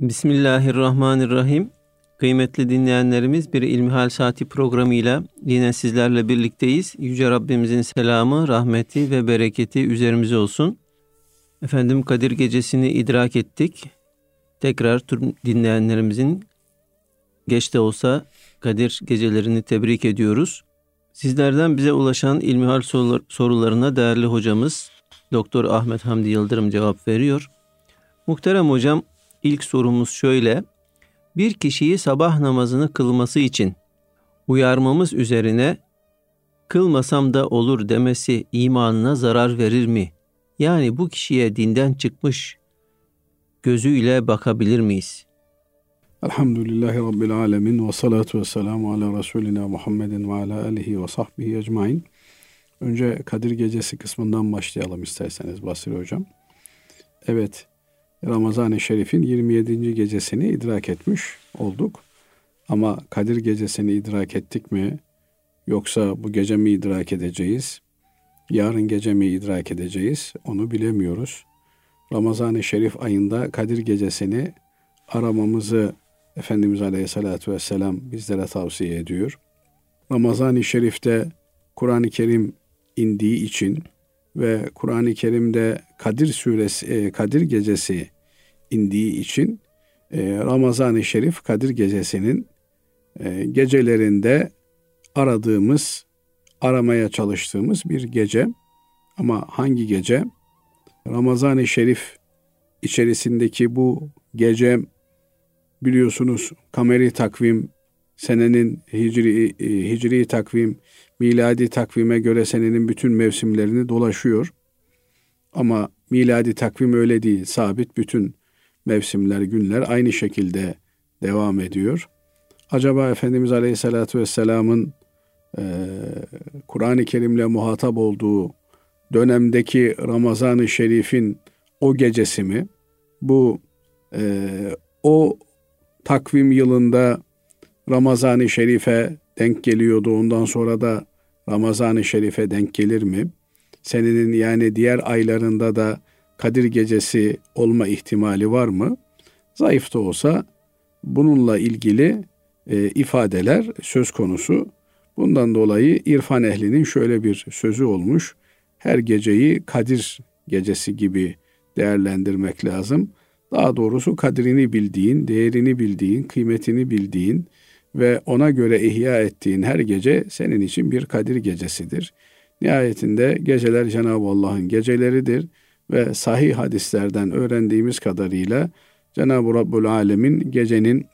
Bismillahirrahmanirrahim. Kıymetli dinleyenlerimiz bir İlmihal Saati programıyla yine sizlerle birlikteyiz. Yüce Rabbimizin selamı, rahmeti ve bereketi üzerimize olsun. Efendim Kadir Gecesi'ni idrak ettik. Tekrar tüm dinleyenlerimizin geç de olsa Kadir gecelerini tebrik ediyoruz. Sizlerden bize ulaşan ilmihal sorularına değerli hocamız Doktor Ahmet Hamdi Yıldırım cevap veriyor. Muhterem hocam ilk sorumuz şöyle. Bir kişiyi sabah namazını kılması için uyarmamız üzerine kılmasam da olur demesi imanına zarar verir mi? Yani bu kişiye dinden çıkmış gözüyle bakabilir miyiz? Elhamdülillahi Rabbil Alemin ve salatu ve selamu ala Resulina Muhammedin ve ala alihi ve sahbihi ecmain. Önce Kadir Gecesi kısmından başlayalım isterseniz Basri Hocam. Evet, Ramazan-ı Şerif'in 27. gecesini idrak etmiş olduk. Ama Kadir Gecesini idrak ettik mi? Yoksa bu gece mi idrak edeceğiz? Yarın gece mi idrak edeceğiz? Onu bilemiyoruz. Ramazan-ı Şerif ayında Kadir Gecesini aramamızı Efendimiz Aleyhisselatü Vesselam bizlere tavsiye ediyor. Ramazan-ı Şerif'te Kur'an-ı Kerim indiği için ve Kur'an-ı Kerim'de Kadir suresi, e, Kadir gecesi indiği için e, Ramazan-ı Şerif Kadir gecesinin e, gecelerinde aradığımız, aramaya çalıştığımız bir gece. Ama hangi gece? Ramazan-ı Şerif içerisindeki bu gece biliyorsunuz kameri takvim, senenin hicri, e, hicri takvim, miladi takvime göre senenin bütün mevsimlerini dolaşıyor. Ama miladi takvim öyle değil. Sabit bütün mevsimler, günler aynı şekilde devam ediyor. Acaba Efendimiz Aleyhisselatü Vesselam'ın e, Kur'an-ı Kerim'le muhatap olduğu dönemdeki Ramazan-ı Şerif'in o gecesi mi? Bu e, o takvim yılında Ramazan-ı Şerif'e denk geliyordu. Ondan sonra da Ramazan-ı Şerif'e denk gelir mi? Senenin yani diğer aylarında da Kadir Gecesi olma ihtimali var mı? Zayıf da olsa bununla ilgili e, ifadeler söz konusu. Bundan dolayı irfan ehlinin şöyle bir sözü olmuş. Her geceyi Kadir gecesi gibi değerlendirmek lazım. Daha doğrusu kadrini bildiğin, değerini bildiğin, kıymetini bildiğin ve ona göre ihya ettiğin her gece senin için bir Kadir gecesidir. Nihayetinde geceler Cenab-ı Allah'ın geceleridir ve sahih hadislerden öğrendiğimiz kadarıyla Cenab-ı Rabbul Alemin gecenin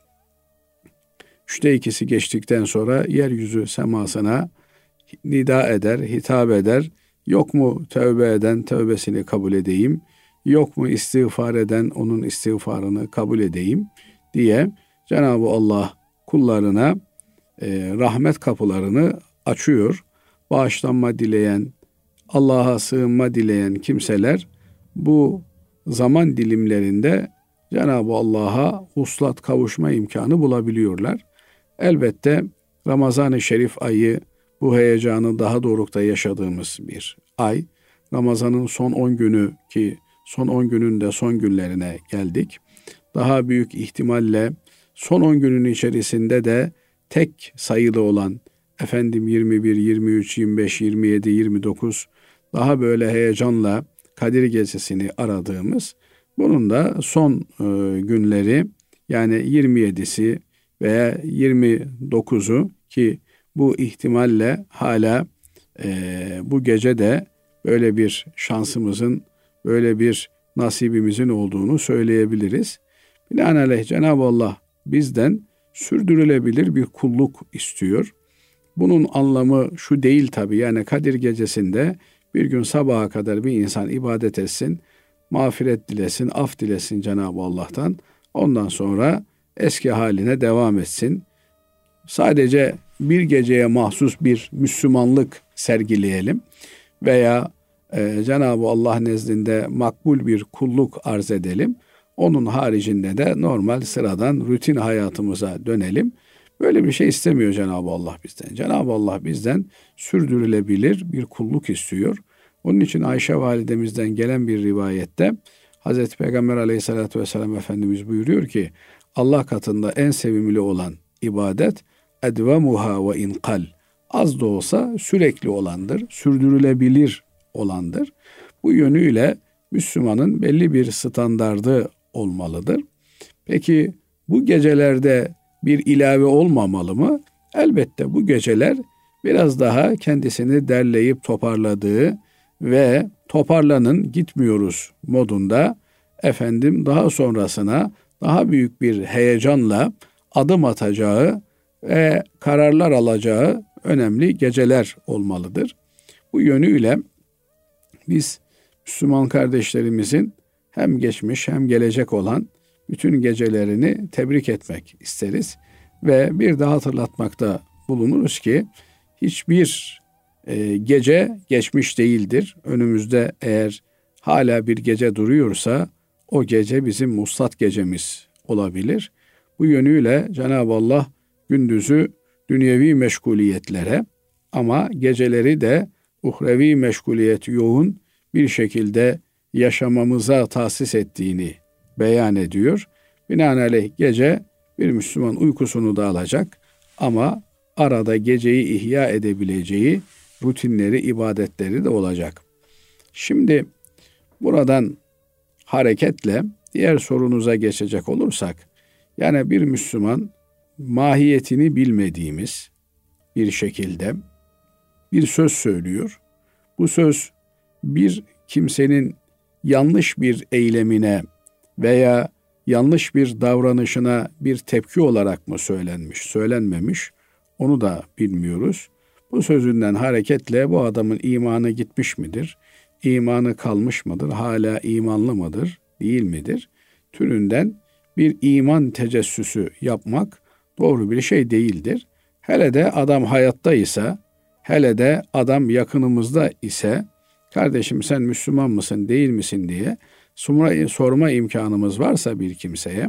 üçte ikisi geçtikten sonra yeryüzü semasına nida eder, hitap eder. Yok mu tövbe eden tövbesini kabul edeyim, yok mu istiğfar eden onun istiğfarını kabul edeyim diye Cenab-ı Allah kullarına e, rahmet kapılarını açıyor. Bağışlanma dileyen, Allah'a sığınma dileyen kimseler bu zaman dilimlerinde Cenab-ı Allah'a uslat kavuşma imkanı bulabiliyorlar. Elbette Ramazan-ı Şerif ayı bu heyecanı daha dorukta yaşadığımız bir ay. Ramazan'ın son 10 günü ki son 10 günün de son günlerine geldik. Daha büyük ihtimalle son 10 günün içerisinde de tek sayılı olan efendim 21, 23, 25, 27, 29 daha böyle heyecanla Kadir Gecesi'ni aradığımız bunun da son e, günleri yani 27'si veya 29'u ki bu ihtimalle hala e, bu gece de böyle bir şansımızın, böyle bir nasibimizin olduğunu söyleyebiliriz. Binaenaleyh Cenab-ı Allah bizden sürdürülebilir bir kulluk istiyor. Bunun anlamı şu değil tabi yani Kadir gecesinde bir gün sabaha kadar bir insan ibadet etsin, mağfiret dilesin, af dilesin Cenab-ı Allah'tan. Ondan sonra eski haline devam etsin. Sadece bir geceye mahsus bir Müslümanlık sergileyelim veya e, Cenab-ı Allah nezdinde makbul bir kulluk arz edelim. Onun haricinde de normal sıradan rutin hayatımıza dönelim. Böyle bir şey istemiyor Cenab-ı Allah bizden. Cenab-ı Allah bizden sürdürülebilir bir kulluk istiyor. Onun için Ayşe validemizden gelen bir rivayette Hazreti Peygamber aleyhissalatü vesselam Efendimiz buyuruyor ki Allah katında en sevimli olan ibadet edvemuha ve inkal az da olsa sürekli olandır, sürdürülebilir olandır. Bu yönüyle Müslümanın belli bir standardı olmalıdır. Peki bu gecelerde bir ilave olmamalı mı? Elbette bu geceler biraz daha kendisini derleyip toparladığı ve toparlanın gitmiyoruz modunda efendim daha sonrasına daha büyük bir heyecanla adım atacağı ve kararlar alacağı önemli geceler olmalıdır. Bu yönüyle biz Müslüman kardeşlerimizin hem geçmiş hem gelecek olan bütün gecelerini tebrik etmek isteriz ve bir daha hatırlatmakta bulunuruz ki hiçbir e, gece geçmiş değildir. Önümüzde eğer hala bir gece duruyorsa o gece bizim muslat gecemiz olabilir. Bu yönüyle Cenab-ı Allah gündüzü dünyevi meşguliyetlere ama geceleri de uhrevi meşguliyet yoğun bir şekilde yaşamamıza tahsis ettiğini beyan ediyor. Binaenaleyh gece bir Müslüman uykusunu da alacak ama arada geceyi ihya edebileceği rutinleri, ibadetleri de olacak. Şimdi buradan hareketle diğer sorunuza geçecek olursak, yani bir Müslüman mahiyetini bilmediğimiz bir şekilde bir söz söylüyor. Bu söz bir kimsenin yanlış bir eylemine veya yanlış bir davranışına bir tepki olarak mı söylenmiş, söylenmemiş onu da bilmiyoruz. Bu sözünden hareketle bu adamın imanı gitmiş midir? İmanı kalmış mıdır? Hala imanlı mıdır? Değil midir? Türünden bir iman tecessüsü yapmak doğru bir şey değildir. Hele de adam hayatta ise, hele de adam yakınımızda ise, kardeşim sen Müslüman mısın değil misin diye sorma, sorma imkanımız varsa bir kimseye,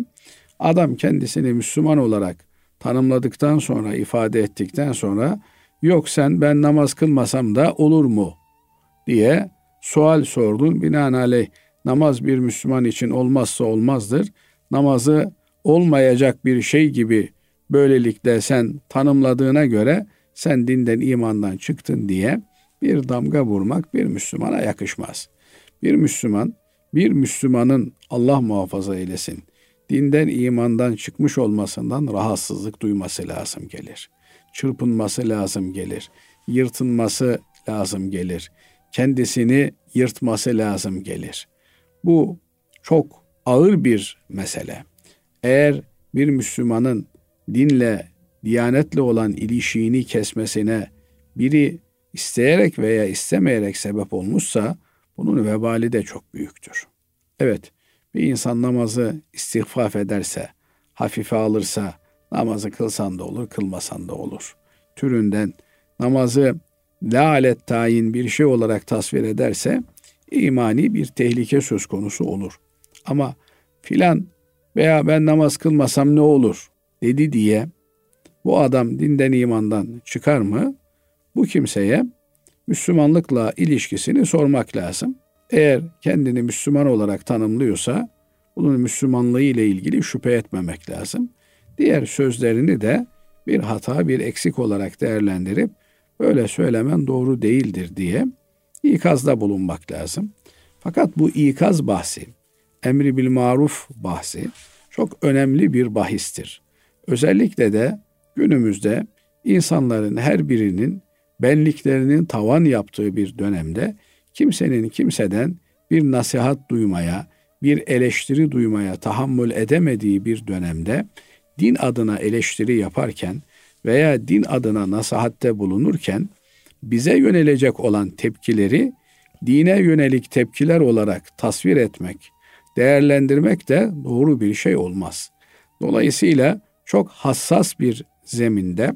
adam kendisini Müslüman olarak tanımladıktan sonra, ifade ettikten sonra, yok sen ben namaz kılmasam da olur mu diye sual sordun. Binaenaleyh namaz bir Müslüman için olmazsa olmazdır. Namazı olmayacak bir şey gibi böylelikle sen tanımladığına göre sen dinden imandan çıktın diye bir damga vurmak bir Müslümana yakışmaz. Bir Müslüman, bir Müslümanın Allah muhafaza eylesin, dinden imandan çıkmış olmasından rahatsızlık duyması lazım gelir. Çırpınması lazım gelir. Yırtınması lazım gelir. Kendisini yırtması lazım gelir. Bu çok ağır bir mesele. Eğer bir Müslümanın dinle, diyanetle olan ilişiğini kesmesine biri isteyerek veya istemeyerek sebep olmuşsa bunun vebali de çok büyüktür. Evet, bir insan namazı istihfaf ederse, hafife alırsa, namazı kılsan da olur, kılmasan da olur. Türünden namazı lalet tayin bir şey olarak tasvir ederse, imani bir tehlike söz konusu olur. Ama filan veya ben namaz kılmasam ne olur dedi diye bu adam dinden imandan çıkar mı? Bu kimseye Müslümanlıkla ilişkisini sormak lazım. Eğer kendini Müslüman olarak tanımlıyorsa bunun Müslümanlığı ile ilgili şüphe etmemek lazım. Diğer sözlerini de bir hata, bir eksik olarak değerlendirip böyle söylemen doğru değildir diye ikazda bulunmak lazım. Fakat bu ikaz bahsi, emri bil maruf bahsi çok önemli bir bahistir. Özellikle de günümüzde insanların her birinin benliklerinin tavan yaptığı bir dönemde kimsenin kimseden bir nasihat duymaya, bir eleştiri duymaya tahammül edemediği bir dönemde din adına eleştiri yaparken veya din adına nasihatte bulunurken bize yönelecek olan tepkileri dine yönelik tepkiler olarak tasvir etmek, değerlendirmek de doğru bir şey olmaz. Dolayısıyla çok hassas bir zeminde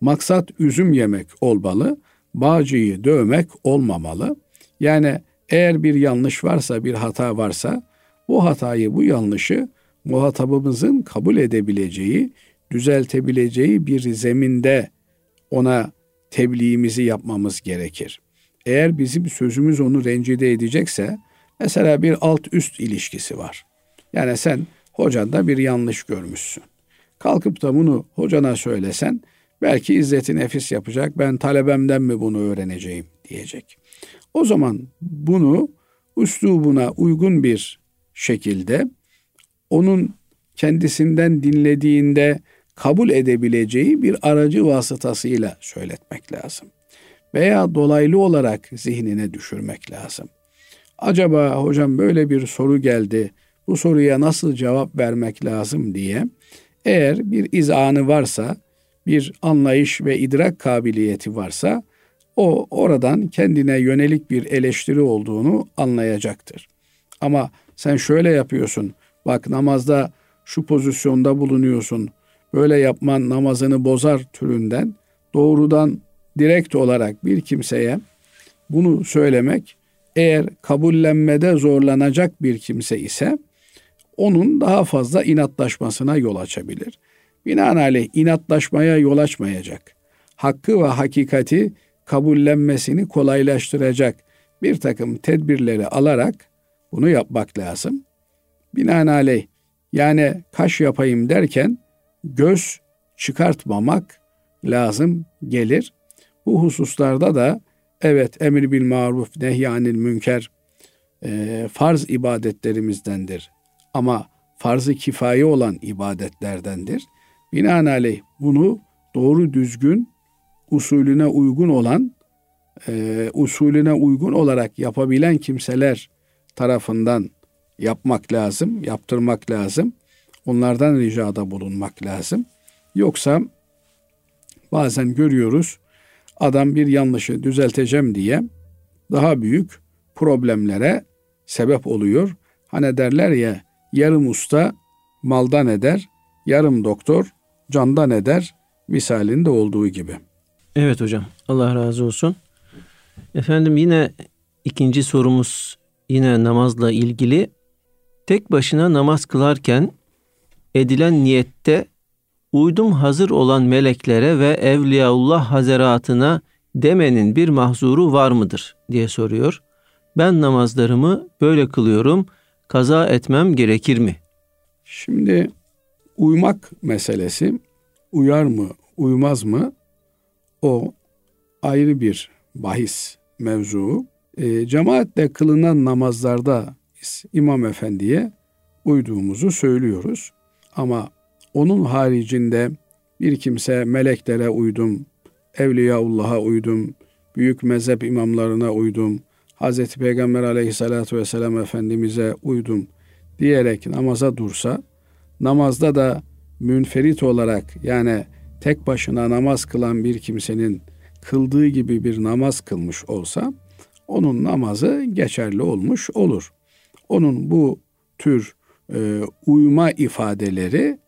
maksat üzüm yemek olmalı, bağcıyı dövmek olmamalı. Yani eğer bir yanlış varsa, bir hata varsa bu hatayı, bu yanlışı muhatabımızın kabul edebileceği, düzeltebileceği bir zeminde ona tebliğimizi yapmamız gerekir. Eğer bizim sözümüz onu rencide edecekse Mesela bir alt üst ilişkisi var. Yani sen hocanda bir yanlış görmüşsün. Kalkıp da bunu hocana söylesen belki izzeti nefis yapacak. Ben talebemden mi bunu öğreneceğim diyecek. O zaman bunu üslubuna uygun bir şekilde onun kendisinden dinlediğinde kabul edebileceği bir aracı vasıtasıyla söyletmek lazım. Veya dolaylı olarak zihnine düşürmek lazım. Acaba hocam böyle bir soru geldi. Bu soruya nasıl cevap vermek lazım diye eğer bir izanı varsa, bir anlayış ve idrak kabiliyeti varsa o oradan kendine yönelik bir eleştiri olduğunu anlayacaktır. Ama sen şöyle yapıyorsun. Bak namazda şu pozisyonda bulunuyorsun. Böyle yapman namazını bozar türünden doğrudan direkt olarak bir kimseye bunu söylemek eğer kabullenmede zorlanacak bir kimse ise onun daha fazla inatlaşmasına yol açabilir. Binaenaleyh inatlaşmaya yol açmayacak. Hakkı ve hakikati kabullenmesini kolaylaştıracak bir takım tedbirleri alarak bunu yapmak lazım. Binaenaleyh yani kaş yapayım derken göz çıkartmamak lazım gelir. Bu hususlarda da evet emir bil maruf nehyanil münker e, farz ibadetlerimizdendir. Ama farzı kifaye olan ibadetlerdendir. Binaenaleyh bunu doğru düzgün usulüne uygun olan e, usulüne uygun olarak yapabilen kimseler tarafından yapmak lazım, yaptırmak lazım. Onlardan ricada bulunmak lazım. Yoksa bazen görüyoruz adam bir yanlışı düzelteceğim diye daha büyük problemlere sebep oluyor. Hani derler ya yarım usta maldan eder, yarım doktor candan eder misalinde olduğu gibi. Evet hocam. Allah razı olsun. Efendim yine ikinci sorumuz yine namazla ilgili. Tek başına namaz kılarken edilen niyette uydum hazır olan meleklere ve Evliyaullah hazeratına demenin bir mahzuru var mıdır diye soruyor. Ben namazlarımı böyle kılıyorum. Kaza etmem gerekir mi? Şimdi uymak meselesi uyar mı, uymaz mı? O ayrı bir bahis mevzuu. E, cemaatle kılınan namazlarda İmam Efendi'ye uyduğumuzu söylüyoruz. Ama onun haricinde bir kimse meleklere uydum, Evliyaullah'a uydum, büyük mezhep imamlarına uydum, Hazreti Peygamber aleyhissalatü vesselam Efendimiz'e uydum diyerek namaza dursa, namazda da münferit olarak yani tek başına namaz kılan bir kimsenin kıldığı gibi bir namaz kılmış olsa onun namazı geçerli olmuş olur. Onun bu tür e, uyma ifadeleri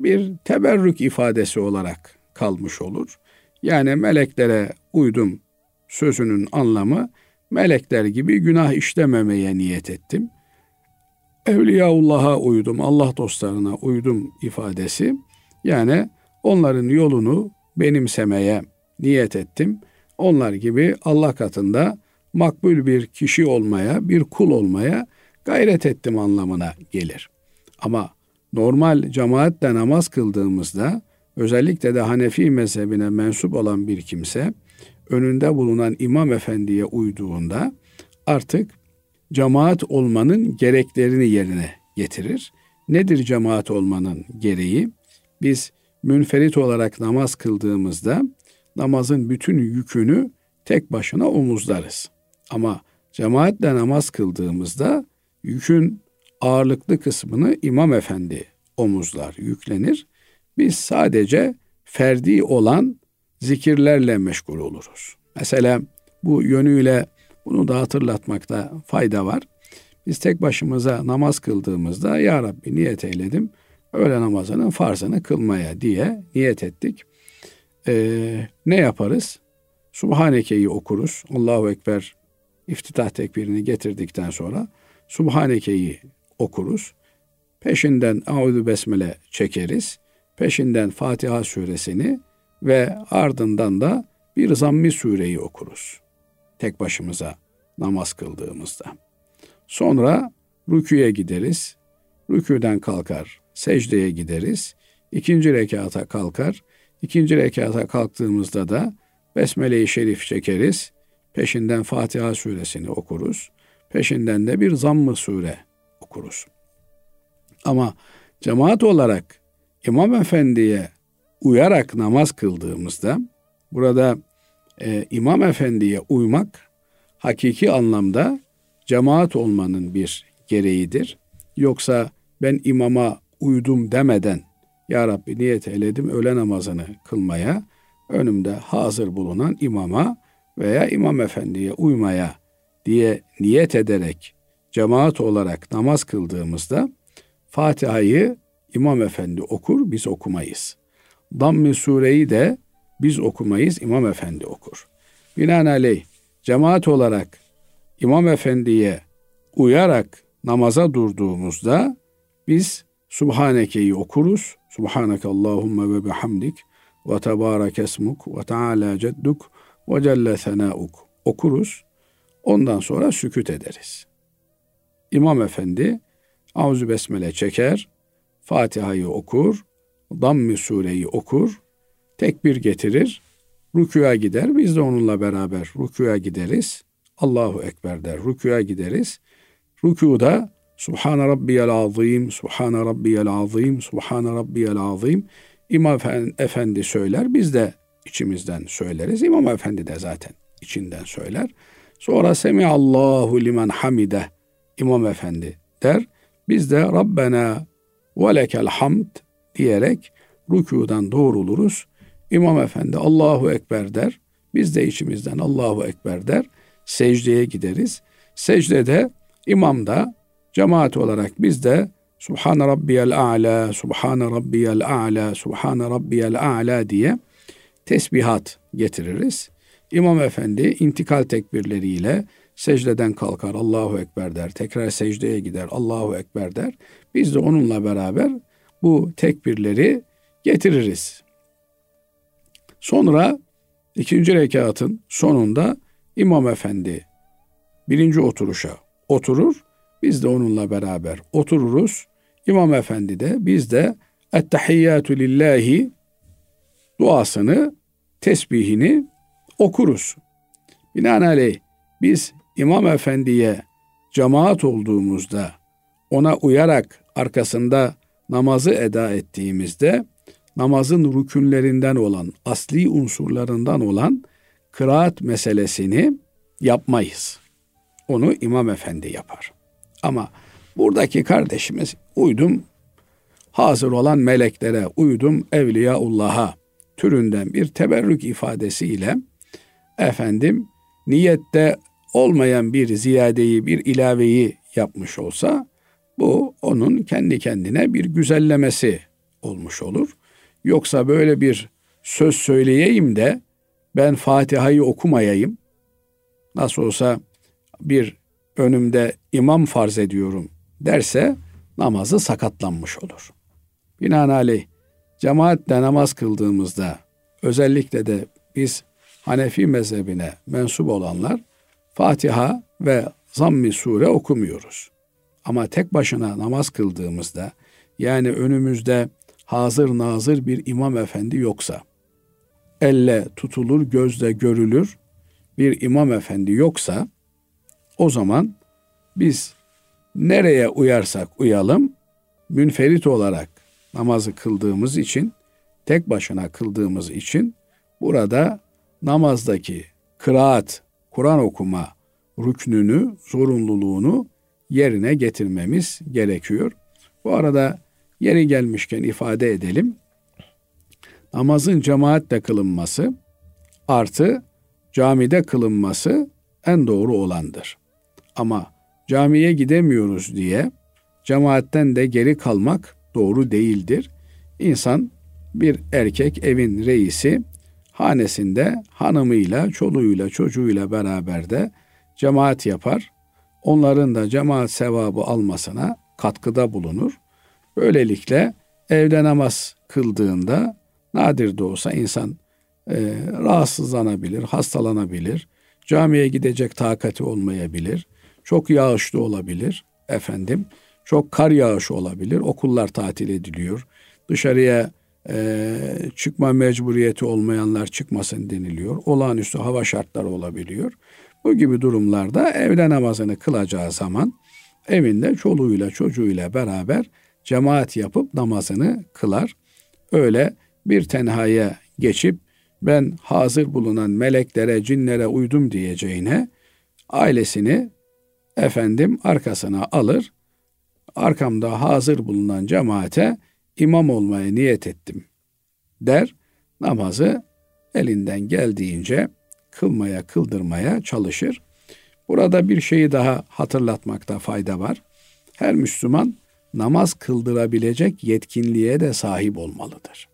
bir teberrük ifadesi olarak kalmış olur. Yani meleklere uydum sözünün anlamı melekler gibi günah işlememeye niyet ettim. Evliyaullah'a uydum, Allah dostlarına uydum ifadesi yani onların yolunu benimsemeye niyet ettim. Onlar gibi Allah katında makbul bir kişi olmaya, bir kul olmaya gayret ettim anlamına gelir. Ama normal cemaatle namaz kıldığımızda özellikle de Hanefi mezhebine mensup olan bir kimse önünde bulunan imam efendiye uyduğunda artık cemaat olmanın gereklerini yerine getirir. Nedir cemaat olmanın gereği? Biz münferit olarak namaz kıldığımızda namazın bütün yükünü tek başına omuzlarız. Ama cemaatle namaz kıldığımızda yükün ağırlıklı kısmını imam efendi omuzlar, yüklenir. Biz sadece ferdi olan zikirlerle meşgul oluruz. Mesela bu yönüyle bunu da hatırlatmakta fayda var. Biz tek başımıza namaz kıldığımızda Ya Rabbi niyet eyledim öğle namazının farzını kılmaya diye niyet ettik. Ee, ne yaparız? Subhaneke'yi okuruz. Allahu Ekber iftitah tekbirini getirdikten sonra Subhaneke'yi okuruz. Peşinden Auzu Besmele çekeriz. Peşinden Fatiha suresini ve ardından da bir zammi sureyi okuruz. Tek başımıza namaz kıldığımızda. Sonra rüküye gideriz. Rüküden kalkar, secdeye gideriz. İkinci rekata kalkar. İkinci rekata kalktığımızda da Besmele-i Şerif çekeriz. Peşinden Fatiha suresini okuruz. Peşinden de bir zamm-ı sure okuruz. Ama cemaat olarak İmam Efendi'ye uyarak namaz kıldığımızda burada e, İmam Efendi'ye uymak hakiki anlamda cemaat olmanın bir gereğidir. Yoksa ben imama uydum demeden Ya Rabbi niyet eyledim öğle namazını kılmaya önümde hazır bulunan imama veya imam efendiye uymaya diye niyet ederek cemaat olarak namaz kıldığımızda Fatiha'yı imam efendi okur, biz okumayız. Damm-ı sureyi de biz okumayız, imam efendi okur. Binaenaleyh cemaat olarak imam efendiye uyarak namaza durduğumuzda biz Subhaneke'yi okuruz. Subhaneke Allahümme ve bihamdik ve tebarek esmuk ve teala cedduk ve celle senauk okuruz. Ondan sonra sükut ederiz. İmam Efendi Auzu Besmele çeker, Fatiha'yı okur, Damm-ı Sure'yi okur, tekbir getirir, rükûya gider. Biz de onunla beraber rükûya gideriz. Allahu Ekber der. Rükûya gideriz. Rükûda Subhane Rabbiyel Azim, Subhane Rabbiyel Azim, Subhane Rabbiyel Azim İmam Efendi söyler. Biz de içimizden söyleriz. İmam Efendi de zaten içinden söyler. Sonra Semiallahu limen hamide İmam Efendi der. Biz de Rabbena ve lekel hamd diyerek rükudan doğruluruz. İmam Efendi Allahu Ekber der. Biz de içimizden Allahu Ekber der. Secdeye gideriz. Secdede imam da cemaat olarak biz de Subhan Rabbiyel A'la, Subhan Rabbiyel A'la, Subhan Rabbiyel A'la diye tesbihat getiririz. İmam Efendi intikal tekbirleriyle secdeden kalkar Allahu Ekber der. Tekrar secdeye gider Allahu Ekber der. Biz de onunla beraber bu tekbirleri getiririz. Sonra ikinci rekatın sonunda İmam Efendi birinci oturuşa oturur. Biz de onunla beraber otururuz. İmam Efendi de biz de Ettehiyyatü lillahi duasını, tesbihini okuruz. Binaenaleyh biz İmam Efendi'ye cemaat olduğumuzda ona uyarak arkasında namazı eda ettiğimizde namazın rükünlerinden olan, asli unsurlarından olan kıraat meselesini yapmayız. Onu İmam Efendi yapar. Ama buradaki kardeşimiz uydum hazır olan meleklere, uydum Evliyaullah'a türünden bir teberrük ifadesiyle efendim niyette olmayan bir ziyadeyi, bir ilaveyi yapmış olsa bu onun kendi kendine bir güzellemesi olmuş olur. Yoksa böyle bir söz söyleyeyim de ben Fatiha'yı okumayayım. Nasıl olsa bir önümde imam farz ediyorum derse namazı sakatlanmış olur. Binaenaleyh cemaatle namaz kıldığımızda özellikle de biz Hanefi mezhebine mensup olanlar Fatiha ve Zammi sure okumuyoruz. Ama tek başına namaz kıldığımızda yani önümüzde hazır nazır bir imam efendi yoksa, elle tutulur, gözle görülür bir imam efendi yoksa o zaman biz nereye uyarsak uyalım münferit olarak namazı kıldığımız için tek başına kıldığımız için burada namazdaki kıraat, Kur'an okuma rüknünü, zorunluluğunu yerine getirmemiz gerekiyor. Bu arada yeri gelmişken ifade edelim. Namazın cemaatle kılınması artı camide kılınması en doğru olandır. Ama camiye gidemiyoruz diye cemaatten de geri kalmak doğru değildir. İnsan bir erkek evin reisi hanesinde hanımıyla, çoluğuyla, çocuğuyla beraber de cemaat yapar. Onların da cemaat sevabı almasına katkıda bulunur. Böylelikle evde namaz kıldığında nadir de olsa insan e, rahatsızlanabilir, hastalanabilir, camiye gidecek takati olmayabilir. çok yağışlı olabilir efendim. Çok kar yağışı olabilir. Okullar tatil ediliyor. Dışarıya e, çıkma mecburiyeti olmayanlar çıkmasın deniliyor. Olağanüstü hava şartları olabiliyor. Bu gibi durumlarda evde namazını kılacağı zaman evinde çoluğuyla çocuğuyla beraber cemaat yapıp namazını kılar. Öyle bir tenhaya geçip ben hazır bulunan meleklere, cinlere uydum diyeceğine ailesini efendim arkasına alır. Arkamda hazır bulunan cemaate imam olmaya niyet ettim der. Namazı elinden geldiğince kılmaya, kıldırmaya çalışır. Burada bir şeyi daha hatırlatmakta fayda var. Her Müslüman namaz kıldırabilecek yetkinliğe de sahip olmalıdır.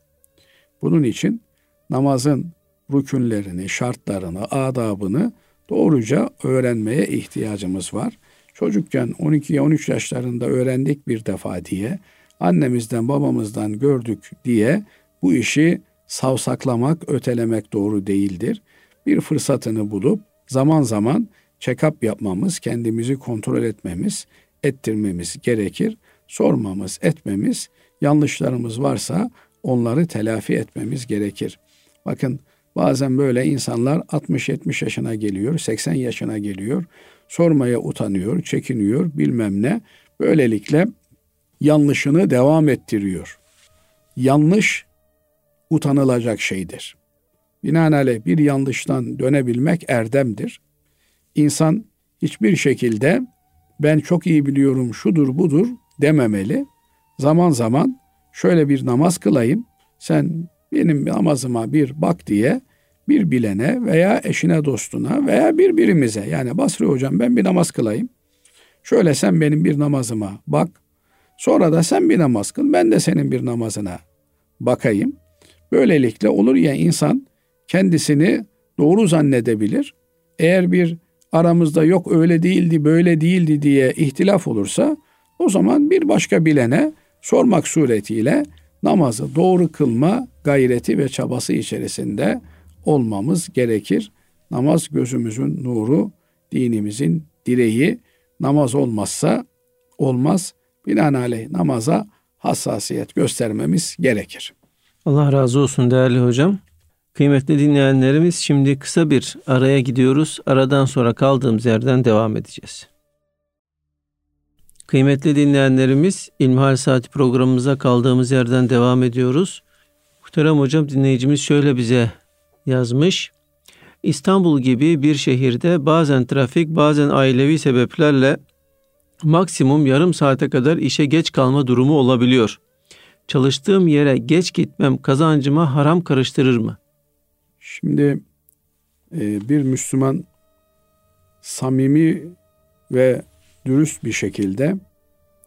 Bunun için namazın rükünlerini, şartlarını, adabını doğruca öğrenmeye ihtiyacımız var. Çocukken 12-13 yaşlarında öğrendik bir defa diye, annemizden babamızdan gördük diye bu işi savsaklamak, ötelemek doğru değildir. Bir fırsatını bulup zaman zaman check-up yapmamız, kendimizi kontrol etmemiz, ettirmemiz gerekir. Sormamız, etmemiz, yanlışlarımız varsa onları telafi etmemiz gerekir. Bakın bazen böyle insanlar 60-70 yaşına geliyor, 80 yaşına geliyor. Sormaya utanıyor, çekiniyor, bilmem ne. Böylelikle yanlışını devam ettiriyor. Yanlış utanılacak şeydir. Binaenaleyh bir yanlıştan dönebilmek erdemdir. İnsan hiçbir şekilde ben çok iyi biliyorum şudur budur dememeli. Zaman zaman şöyle bir namaz kılayım, sen benim namazıma bir bak diye bir bilene veya eşine dostuna veya birbirimize yani Basri hocam ben bir namaz kılayım. Şöyle sen benim bir namazıma bak. Sonra da sen bir namaz kıl ben de senin bir namazına bakayım. Böylelikle olur ya insan kendisini doğru zannedebilir. Eğer bir aramızda yok öyle değildi böyle değildi diye ihtilaf olursa o zaman bir başka bilene sormak suretiyle namazı doğru kılma gayreti ve çabası içerisinde olmamız gerekir. Namaz gözümüzün nuru, dinimizin direği. Namaz olmazsa olmaz. Binaenaleyh namaza hassasiyet göstermemiz gerekir. Allah razı olsun değerli hocam. Kıymetli dinleyenlerimiz şimdi kısa bir araya gidiyoruz. Aradan sonra kaldığımız yerden devam edeceğiz. Kıymetli dinleyenlerimiz İlmihal Saati programımıza kaldığımız yerden devam ediyoruz. Muhterem hocam dinleyicimiz şöyle bize yazmış. İstanbul gibi bir şehirde bazen trafik bazen ailevi sebeplerle maksimum yarım saate kadar işe geç kalma durumu olabiliyor. Çalıştığım yere geç gitmem kazancıma haram karıştırır mı? Şimdi e, bir Müslüman samimi ve dürüst bir şekilde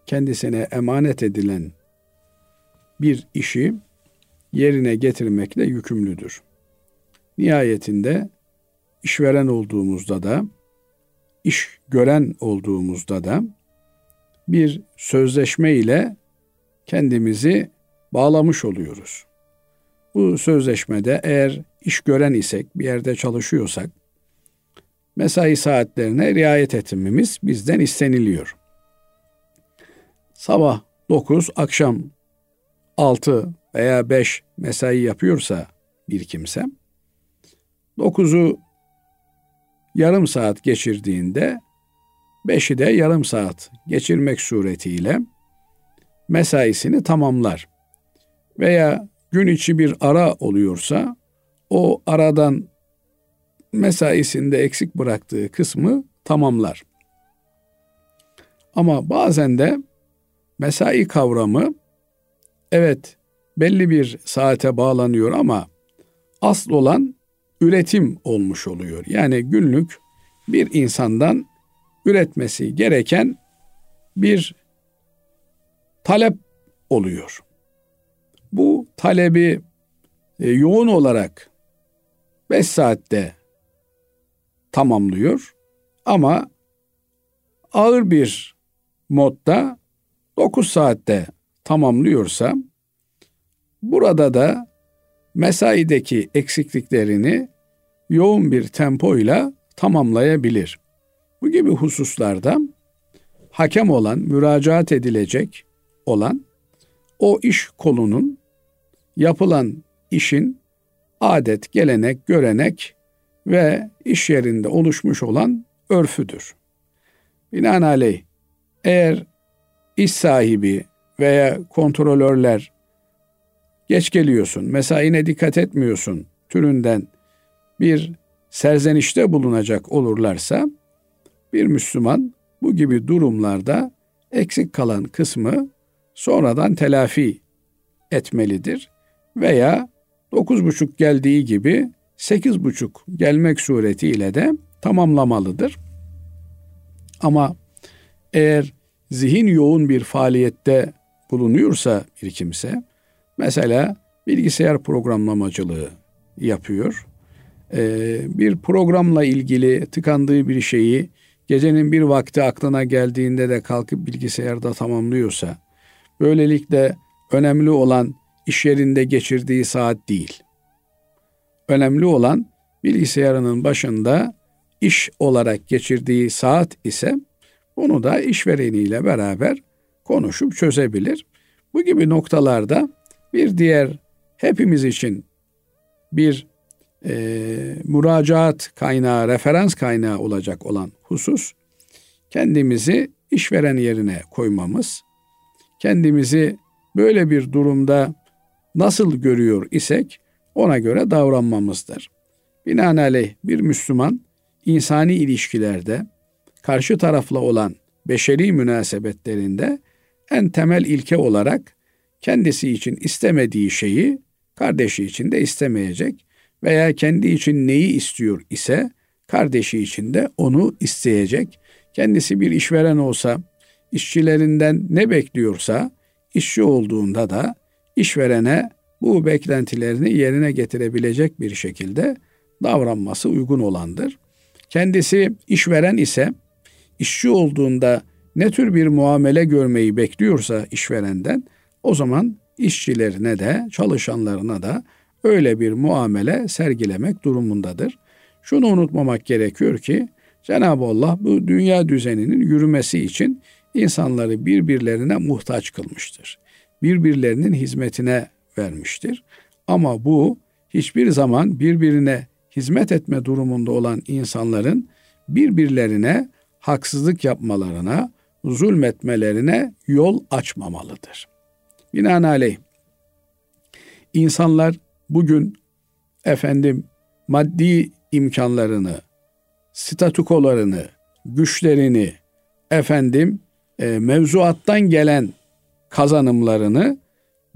kendisine emanet edilen bir işi yerine getirmekle yükümlüdür. Nihayetinde işveren olduğumuzda da iş gören olduğumuzda da bir sözleşme ile kendimizi bağlamış oluyoruz. Bu sözleşmede eğer iş gören isek, bir yerde çalışıyorsak mesai saatlerine riayet etmemiz bizden isteniliyor. Sabah 9, akşam 6 veya 5 mesai yapıyorsa bir kimse 9'u yarım saat geçirdiğinde 5'i de yarım saat geçirmek suretiyle mesaisini tamamlar. Veya gün içi bir ara oluyorsa o aradan mesaisinde eksik bıraktığı kısmı tamamlar. Ama bazen de mesai kavramı evet belli bir saate bağlanıyor ama asıl olan üretim olmuş oluyor. Yani günlük bir insandan üretmesi gereken bir talep oluyor. Bu talebi e, yoğun olarak 5 saatte tamamlıyor ama ağır bir modda 9 saatte tamamlıyorsa burada da mesaideki eksikliklerini yoğun bir tempoyla tamamlayabilir. Bu gibi hususlarda hakem olan, müracaat edilecek olan o iş kolunun yapılan işin adet, gelenek, görenek ve iş yerinde oluşmuş olan örfüdür. Binaenaleyh eğer iş sahibi veya kontrolörler geç geliyorsun, mesaine dikkat etmiyorsun türünden bir serzenişte bulunacak olurlarsa bir Müslüman bu gibi durumlarda eksik kalan kısmı sonradan telafi etmelidir veya dokuz buçuk geldiği gibi sekiz buçuk gelmek suretiyle de tamamlamalıdır. Ama eğer zihin yoğun bir faaliyette bulunuyorsa bir kimse, mesela bilgisayar programlamacılığı yapıyor, ee, bir programla ilgili tıkandığı bir şeyi gecenin bir vakti aklına geldiğinde de kalkıp bilgisayarda tamamlıyorsa, böylelikle önemli olan iş yerinde geçirdiği saat değil. Önemli olan bilgisayarının başında iş olarak geçirdiği saat ise bunu da işvereniyle beraber konuşup çözebilir. Bu gibi noktalarda bir diğer hepimiz için bir e, müracaat kaynağı, referans kaynağı olacak olan husus kendimizi işveren yerine koymamız, kendimizi böyle bir durumda nasıl görüyor isek ona göre davranmamızdır. Binaenaleyh bir Müslüman insani ilişkilerde karşı tarafla olan beşeri münasebetlerinde en temel ilke olarak kendisi için istemediği şeyi kardeşi için de istemeyecek veya kendi için neyi istiyor ise kardeşi için de onu isteyecek. Kendisi bir işveren olsa işçilerinden ne bekliyorsa işçi olduğunda da işverene bu beklentilerini yerine getirebilecek bir şekilde davranması uygun olandır. Kendisi işveren ise işçi olduğunda ne tür bir muamele görmeyi bekliyorsa işverenden o zaman işçilerine de çalışanlarına da öyle bir muamele sergilemek durumundadır. Şunu unutmamak gerekiyor ki Cenab-ı Allah bu dünya düzeninin yürümesi için insanları birbirlerine muhtaç kılmıştır. Birbirlerinin hizmetine vermiştir. Ama bu hiçbir zaman birbirine hizmet etme durumunda olan insanların birbirlerine haksızlık yapmalarına, zulmetmelerine yol açmamalıdır. Binaenaleyh insanlar bugün efendim maddi imkanlarını, statükolarını, güçlerini, efendim e, mevzuattan gelen kazanımlarını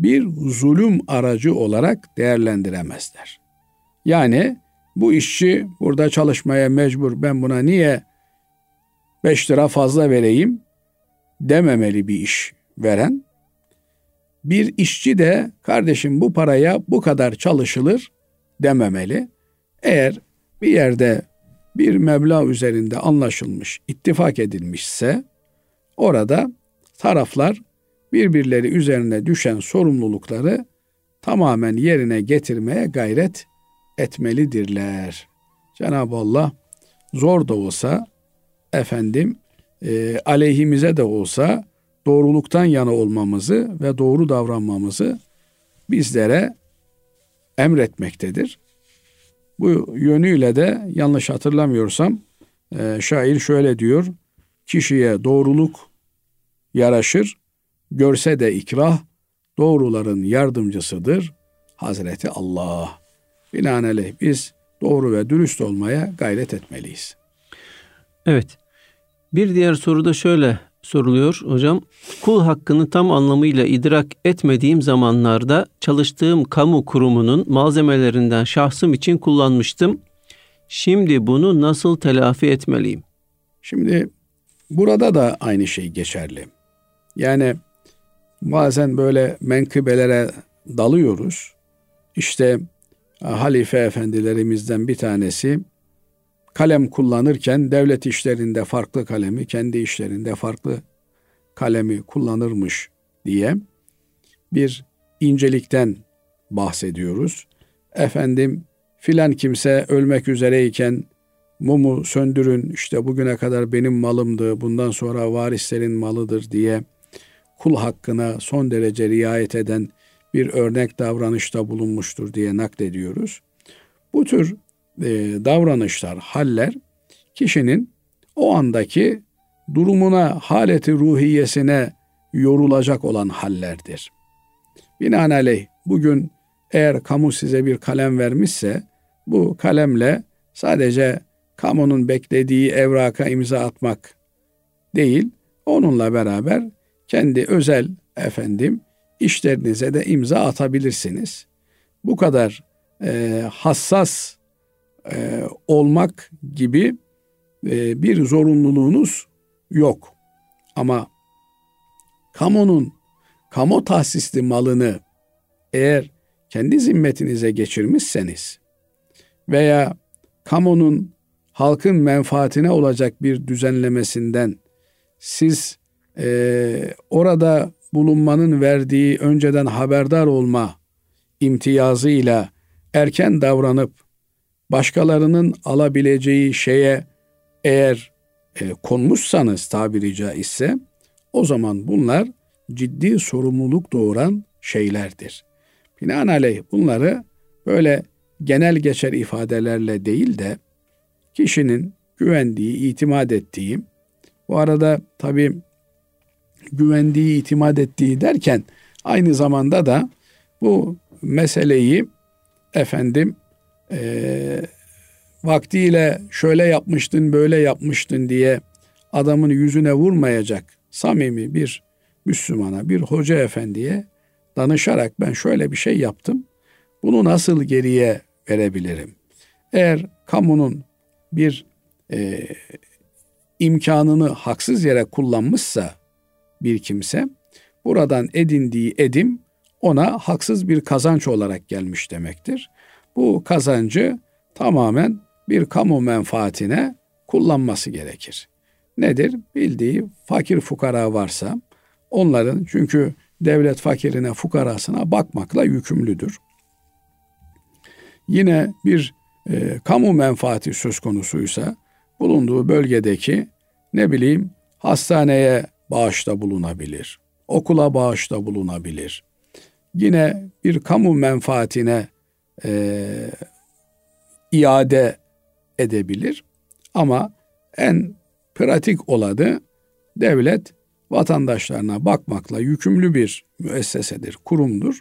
bir zulüm aracı olarak değerlendiremezler. Yani bu işçi burada çalışmaya mecbur ben buna niye 5 lira fazla vereyim dememeli bir iş veren. Bir işçi de kardeşim bu paraya bu kadar çalışılır dememeli. Eğer bir yerde bir meblağ üzerinde anlaşılmış, ittifak edilmişse orada taraflar birbirleri üzerine düşen sorumlulukları tamamen yerine getirmeye gayret etmelidirler. Cenab-ı Allah zor da olsa efendim e, aleyhimize de olsa doğruluktan yana olmamızı ve doğru davranmamızı bizlere emretmektedir. Bu yönüyle de yanlış hatırlamıyorsam e, şair şöyle diyor. Kişiye doğruluk yaraşır, görse de ikrah doğruların yardımcısıdır Hazreti Allah. Binaenaleyh biz doğru ve dürüst olmaya gayret etmeliyiz. Evet. Bir diğer soru da şöyle soruluyor hocam. Kul hakkını tam anlamıyla idrak etmediğim zamanlarda çalıştığım kamu kurumunun malzemelerinden şahsım için kullanmıştım. Şimdi bunu nasıl telafi etmeliyim? Şimdi burada da aynı şey geçerli. Yani bazen böyle menkıbelere dalıyoruz. İşte halife efendilerimizden bir tanesi kalem kullanırken devlet işlerinde farklı kalemi, kendi işlerinde farklı kalemi kullanırmış diye bir incelikten bahsediyoruz. Efendim filan kimse ölmek üzereyken mumu söndürün işte bugüne kadar benim malımdı bundan sonra varislerin malıdır diye kul hakkına son derece riayet eden bir örnek davranışta bulunmuştur diye naklediyoruz. Bu tür e, davranışlar, haller kişinin o andaki durumuna, haleti ruhiyesine yorulacak olan hallerdir. Binaenaleyh bugün eğer kamu size bir kalem vermişse bu kalemle sadece kamunun beklediği evraka imza atmak değil, onunla beraber kendi özel efendim işlerinize de imza atabilirsiniz. Bu kadar e, hassas e, olmak gibi e, bir zorunluluğunuz yok. Ama kamunun kamu tahsisli malını eğer kendi zimmetinize geçirmişseniz veya kamunun halkın menfaatine olacak bir düzenlemesinden siz e, orada bulunmanın verdiği önceden haberdar olma imtiyazıyla erken davranıp başkalarının alabileceği şeye eğer e, konmuşsanız tabiri caizse o zaman bunlar ciddi sorumluluk doğuran şeylerdir. Binaenaleyh bunları böyle genel geçer ifadelerle değil de kişinin güvendiği, itimat ettiği, bu arada tabi güvendiği, itimat ettiği derken aynı zamanda da bu meseleyi efendim e, vaktiyle şöyle yapmıştın, böyle yapmıştın diye adamın yüzüne vurmayacak samimi bir Müslümana, bir hoca efendiye danışarak ben şöyle bir şey yaptım. Bunu nasıl geriye verebilirim? Eğer kamunun bir e, imkanını haksız yere kullanmışsa bir kimse buradan edindiği edim ona haksız bir kazanç olarak gelmiş demektir. Bu kazancı tamamen bir kamu menfaatine kullanması gerekir. Nedir? Bildiği fakir fukara varsa onların çünkü devlet fakirine fukarasına bakmakla yükümlüdür. Yine bir e, kamu menfaati söz konusuysa bulunduğu bölgedeki ne bileyim hastaneye bağışta bulunabilir, okula bağışta bulunabilir. Yine bir kamu menfaatine e, iade edebilir. Ama en pratik olanı devlet vatandaşlarına bakmakla yükümlü bir müessesedir, kurumdur.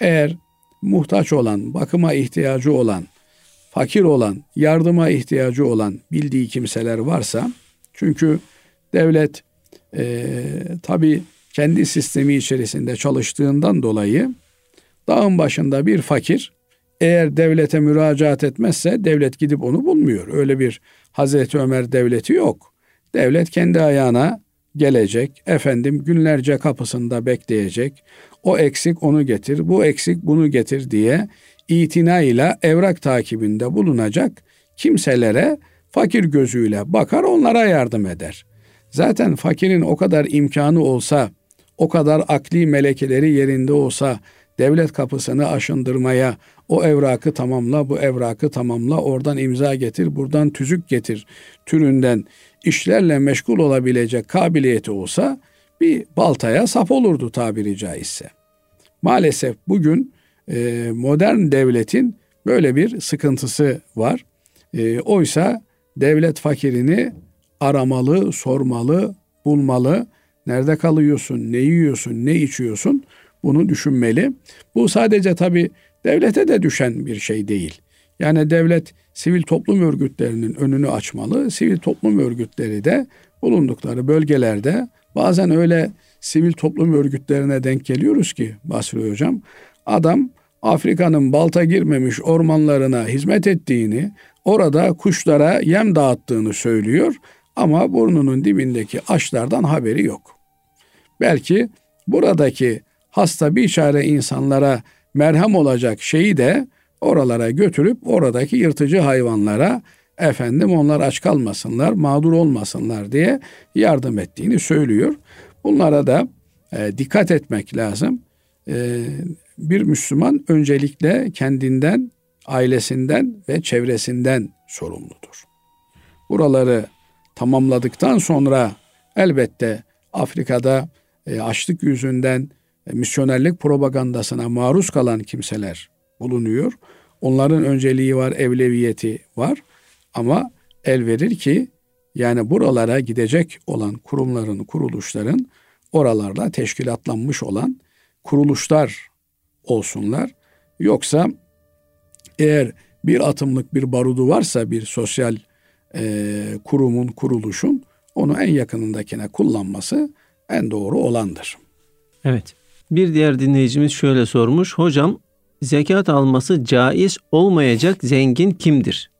Eğer muhtaç olan, bakıma ihtiyacı olan, fakir olan, yardıma ihtiyacı olan bildiği kimseler varsa, çünkü devlet e, tabi kendi sistemi içerisinde çalıştığından dolayı dağın başında bir fakir eğer devlete müracaat etmezse devlet gidip onu bulmuyor. Öyle bir Hazreti Ömer devleti yok. Devlet kendi ayağına gelecek. Efendim günlerce kapısında bekleyecek. O eksik onu getir, bu eksik bunu getir diye itina ile evrak takibinde bulunacak kimselere fakir gözüyle bakar onlara yardım eder. Zaten fakirin o kadar imkanı olsa, o kadar akli melekeleri yerinde olsa devlet kapısını aşındırmaya o evrakı tamamla, bu evrakı tamamla, oradan imza getir, buradan tüzük getir türünden işlerle meşgul olabilecek kabiliyeti olsa bir baltaya sap olurdu tabiri caizse. Maalesef bugün e, modern devletin böyle bir sıkıntısı var. E, oysa devlet fakirini aramalı, sormalı, bulmalı. Nerede kalıyorsun, ne yiyorsun, ne içiyorsun bunu düşünmeli. Bu sadece tabi devlete de düşen bir şey değil. Yani devlet sivil toplum örgütlerinin önünü açmalı. Sivil toplum örgütleri de bulundukları bölgelerde bazen öyle sivil toplum örgütlerine denk geliyoruz ki Basri Hocam adam Afrika'nın balta girmemiş ormanlarına hizmet ettiğini, orada kuşlara yem dağıttığını söylüyor ama burnunun dibindeki ağaçlardan haberi yok. Belki buradaki hasta bir çare insanlara merhem olacak şeyi de oralara götürüp oradaki yırtıcı hayvanlara efendim onlar aç kalmasınlar, mağdur olmasınlar diye yardım ettiğini söylüyor. Bunlara da e, dikkat etmek lazım. E, bir Müslüman öncelikle kendinden, ailesinden ve çevresinden sorumludur. buraları tamamladıktan sonra elbette Afrika'da e, açlık yüzünden e, misyonerlik propagandasına maruz kalan kimseler bulunuyor. Onların önceliği var, evleviyeti var. Ama el verir ki yani buralara gidecek olan kurumların, kuruluşların oralarla teşkilatlanmış olan kuruluşlar olsunlar. Yoksa eğer bir atımlık bir barudu varsa bir sosyal e, kurumun, kuruluşun onu en yakınındakine kullanması en doğru olandır. Evet. Bir diğer dinleyicimiz şöyle sormuş. Hocam zekat alması caiz olmayacak zengin kimdir?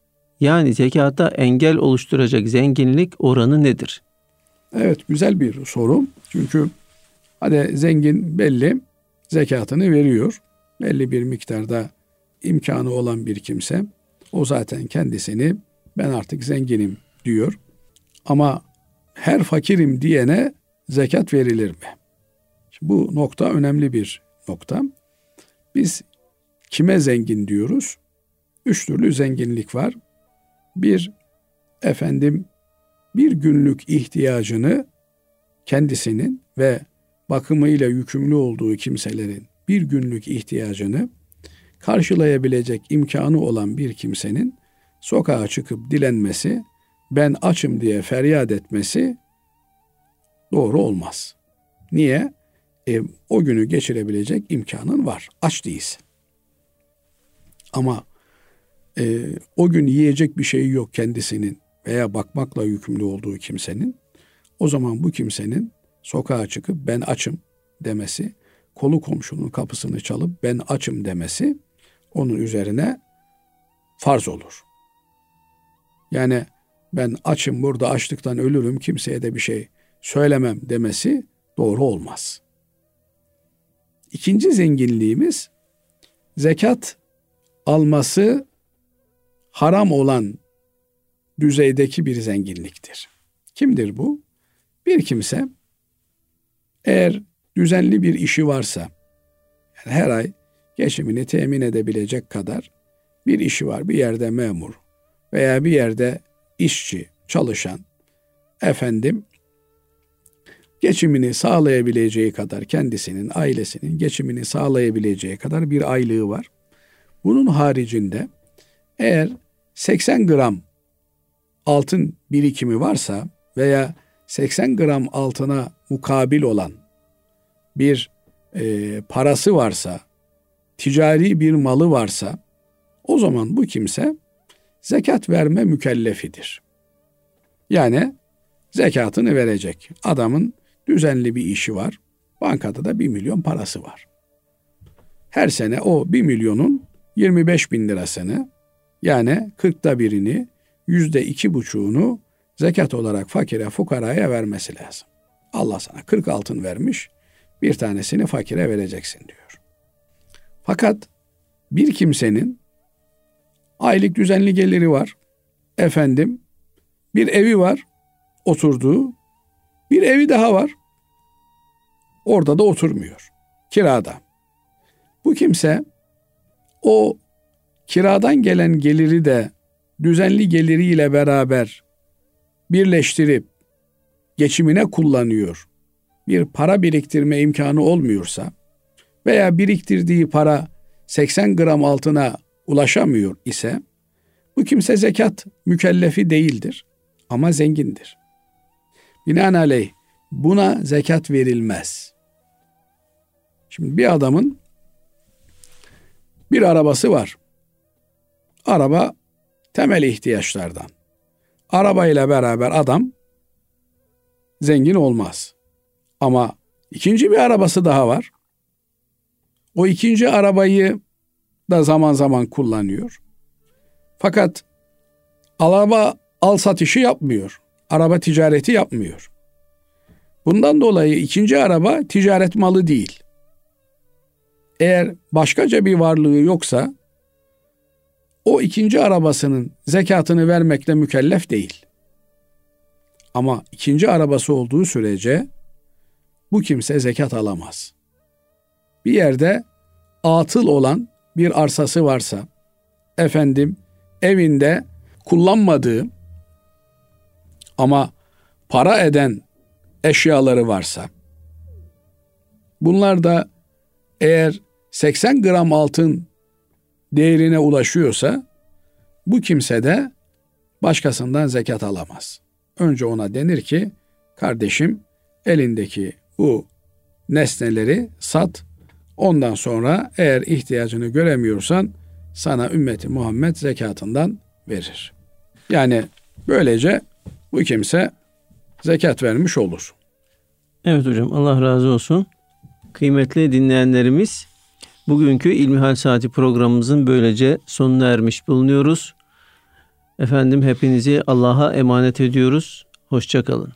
Yani zekata engel oluşturacak zenginlik oranı nedir? Evet güzel bir soru. Çünkü hadi zengin belli zekatını veriyor. Belli bir miktarda imkanı olan bir kimse o zaten kendisini ben artık zenginim diyor. Ama her fakirim diyene zekat verilir mi? Şimdi bu nokta önemli bir nokta. Biz kime zengin diyoruz? Üç türlü zenginlik var. Bir, efendim bir günlük ihtiyacını kendisinin ve bakımıyla yükümlü olduğu kimselerin bir günlük ihtiyacını karşılayabilecek imkanı olan bir kimsenin sokağa çıkıp dilenmesi, ben açım diye feryat etmesi doğru olmaz. Niye? E, o günü geçirebilecek imkanın var. Aç değilsin. Ama e, o gün yiyecek bir şey yok kendisinin veya bakmakla yükümlü olduğu kimsenin. O zaman bu kimsenin sokağa çıkıp ben açım demesi, kolu komşunun kapısını çalıp ben açım demesi onun üzerine farz olur. Yani ben açım burada açlıktan ölürüm kimseye de bir şey söylemem demesi doğru olmaz. İkinci zenginliğimiz zekat alması haram olan düzeydeki bir zenginliktir. Kimdir bu? Bir kimse eğer düzenli bir işi varsa yani her ay geçimini temin edebilecek kadar bir işi var. Bir yerde memur veya bir yerde işçi, çalışan efendim geçimini sağlayabileceği kadar kendisinin, ailesinin geçimini sağlayabileceği kadar bir aylığı var. Bunun haricinde eğer 80 gram altın birikimi varsa veya 80 gram altına mukabil olan bir e, parası varsa, ticari bir malı varsa o zaman bu kimse zekat verme mükellefidir. Yani zekatını verecek. Adamın düzenli bir işi var. Bankada da bir milyon parası var. Her sene o bir milyonun 25 bin lirasını yani kırkta birini yüzde iki buçuğunu zekat olarak fakire fukaraya vermesi lazım. Allah sana 40 altın vermiş bir tanesini fakire vereceksin diyor. Fakat bir kimsenin aylık düzenli geliri var. Efendim bir evi var oturduğu. Bir evi daha var. Orada da oturmuyor. Kirada. Bu kimse o kiradan gelen geliri de düzenli geliriyle beraber birleştirip geçimine kullanıyor. Bir para biriktirme imkanı olmuyorsa veya biriktirdiği para 80 gram altına ulaşamıyor ise bu kimse zekat mükellefi değildir ama zengindir. Binaenaleyh buna zekat verilmez. Şimdi bir adamın bir arabası var. Araba temel ihtiyaçlardan. Arabayla beraber adam zengin olmaz. Ama ikinci bir arabası daha var. O ikinci arabayı da zaman zaman kullanıyor. Fakat araba al satışı yapmıyor. Araba ticareti yapmıyor. Bundan dolayı ikinci araba ticaret malı değil. Eğer başkaca bir varlığı yoksa o ikinci arabasının zekatını vermekle mükellef değil. Ama ikinci arabası olduğu sürece bu kimse zekat alamaz. Bir yerde atıl olan bir arsası varsa, efendim evinde kullanmadığı Ama para eden eşyaları varsa bunlar da eğer 80 gram altın değerine ulaşıyorsa bu kimse de başkasından zekat alamaz. Önce ona denir ki kardeşim elindeki bu nesneleri sat. Ondan sonra eğer ihtiyacını göremiyorsan sana ümmeti Muhammed zekatından verir. Yani böylece bu kimse zekat vermiş olur. Evet hocam Allah razı olsun. Kıymetli dinleyenlerimiz bugünkü İlmihal Saati programımızın böylece sonuna ermiş bulunuyoruz. Efendim hepinizi Allah'a emanet ediyoruz. Hoşçakalın.